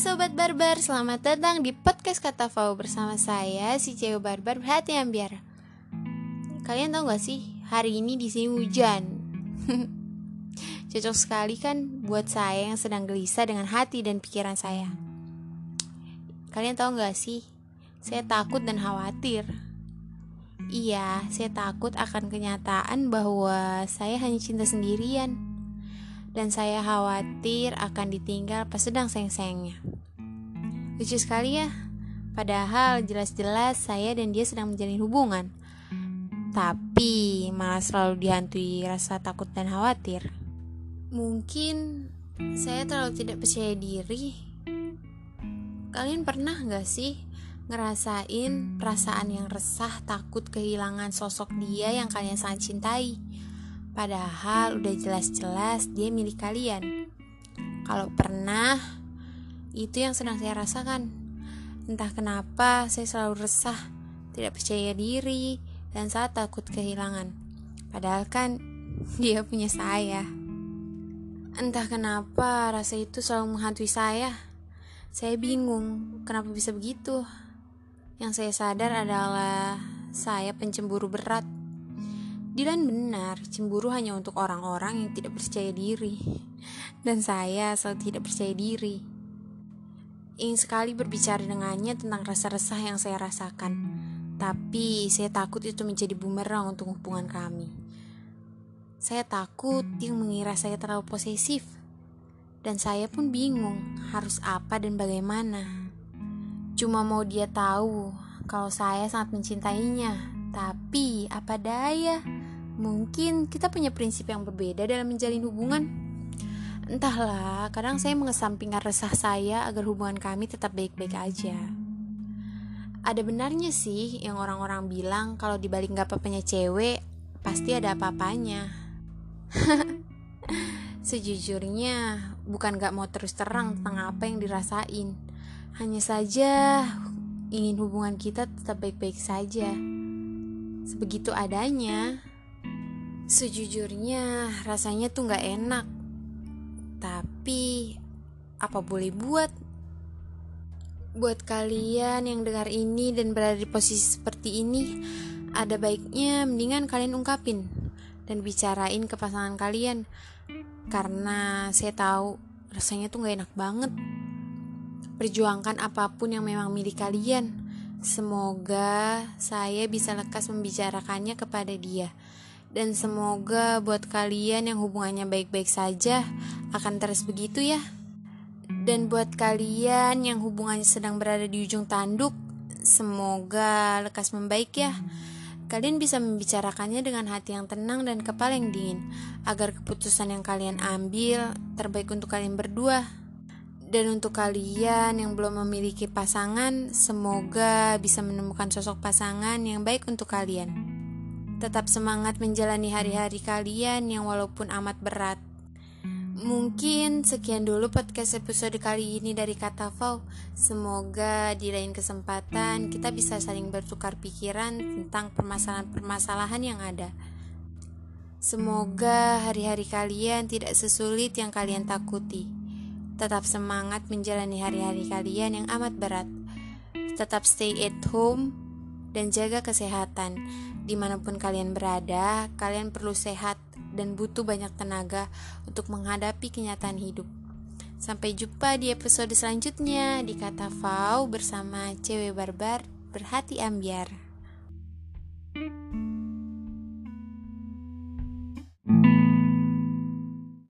Sobat Barbar, selamat datang di podcast Kata Fau bersama saya si cewek barbar hati ambiar. Kalian tahu gak sih, hari ini di sini hujan. Cocok sekali kan buat saya yang sedang gelisah dengan hati dan pikiran saya. Kalian tahu gak sih, saya takut dan khawatir. Iya, saya takut akan kenyataan bahwa saya hanya cinta sendirian dan saya khawatir akan ditinggal pas sedang sayang-sayangnya. Lucu sekali ya, padahal jelas-jelas saya dan dia sedang menjalin hubungan. Tapi malah selalu dihantui rasa takut dan khawatir. Mungkin saya terlalu tidak percaya diri. Kalian pernah gak sih ngerasain perasaan yang resah, takut kehilangan sosok dia yang kalian sangat cintai? Padahal udah jelas-jelas dia milik kalian. Kalau pernah, itu yang sedang saya rasakan. Entah kenapa saya selalu resah, tidak percaya diri, dan saat takut kehilangan. Padahal kan dia punya saya. Entah kenapa rasa itu selalu menghantui saya. Saya bingung kenapa bisa begitu. Yang saya sadar adalah saya pencemburu berat. Dilan benar, cemburu hanya untuk orang-orang yang tidak percaya diri. Dan saya selalu tidak percaya diri. Ingin sekali berbicara dengannya tentang rasa resah yang saya rasakan. Tapi saya takut itu menjadi bumerang untuk hubungan kami. Saya takut dia mengira saya terlalu posesif. Dan saya pun bingung harus apa dan bagaimana. Cuma mau dia tahu kalau saya sangat mencintainya. Tapi apa daya? Mungkin kita punya prinsip yang berbeda dalam menjalin hubungan. Entahlah, kadang saya mengesampingkan resah saya agar hubungan kami tetap baik-baik aja. Ada benarnya sih yang orang-orang bilang kalau dibalik gak apa-apanya cewek, pasti ada apa-apanya. Sejujurnya, bukan gak mau terus terang tentang apa yang dirasain. Hanya saja ingin hubungan kita tetap baik-baik saja. Sebegitu adanya. Sejujurnya rasanya tuh gak enak. Tapi apa boleh buat? Buat kalian yang dengar ini dan berada di posisi seperti ini Ada baiknya mendingan kalian ungkapin Dan bicarain ke pasangan kalian. Karena saya tahu rasanya tuh gak enak banget. Perjuangkan apa pun yang memang milik kalian. Semoga saya bisa lekas membicarakannya kepada dia dan semoga buat kalian yang hubungannya baik-baik saja akan terus begitu ya. Dan buat kalian yang hubungannya sedang berada di ujung tanduk, semoga lekas membaik ya. Kalian bisa membicarakannya dengan hati yang tenang dan kepala yang dingin, agar keputusan yang kalian ambil terbaik untuk kalian berdua. Dan untuk kalian yang belum memiliki pasangan, semoga bisa menemukan sosok pasangan yang baik untuk kalian. Tetap semangat menjalani hari-hari kalian yang walaupun amat berat. Mungkin sekian dulu podcast episode kali ini dari Kata Fau. Semoga di lain kesempatan kita bisa saling bertukar pikiran tentang permasalahan-permasalahan yang ada. Semoga hari-hari kalian tidak sesulit yang kalian takuti. Tetap semangat menjalani hari-hari kalian yang amat berat. Tetap stay at home dan jaga kesehatan. Di mana pun kalian berada, kalian perlu sehat dan butuh banyak tenaga untuk menghadapi kenyataan hidup. Sampai jumpa di episode selanjutnya di Kata Fau bersama Cewek Barbar Berhati Ambiar.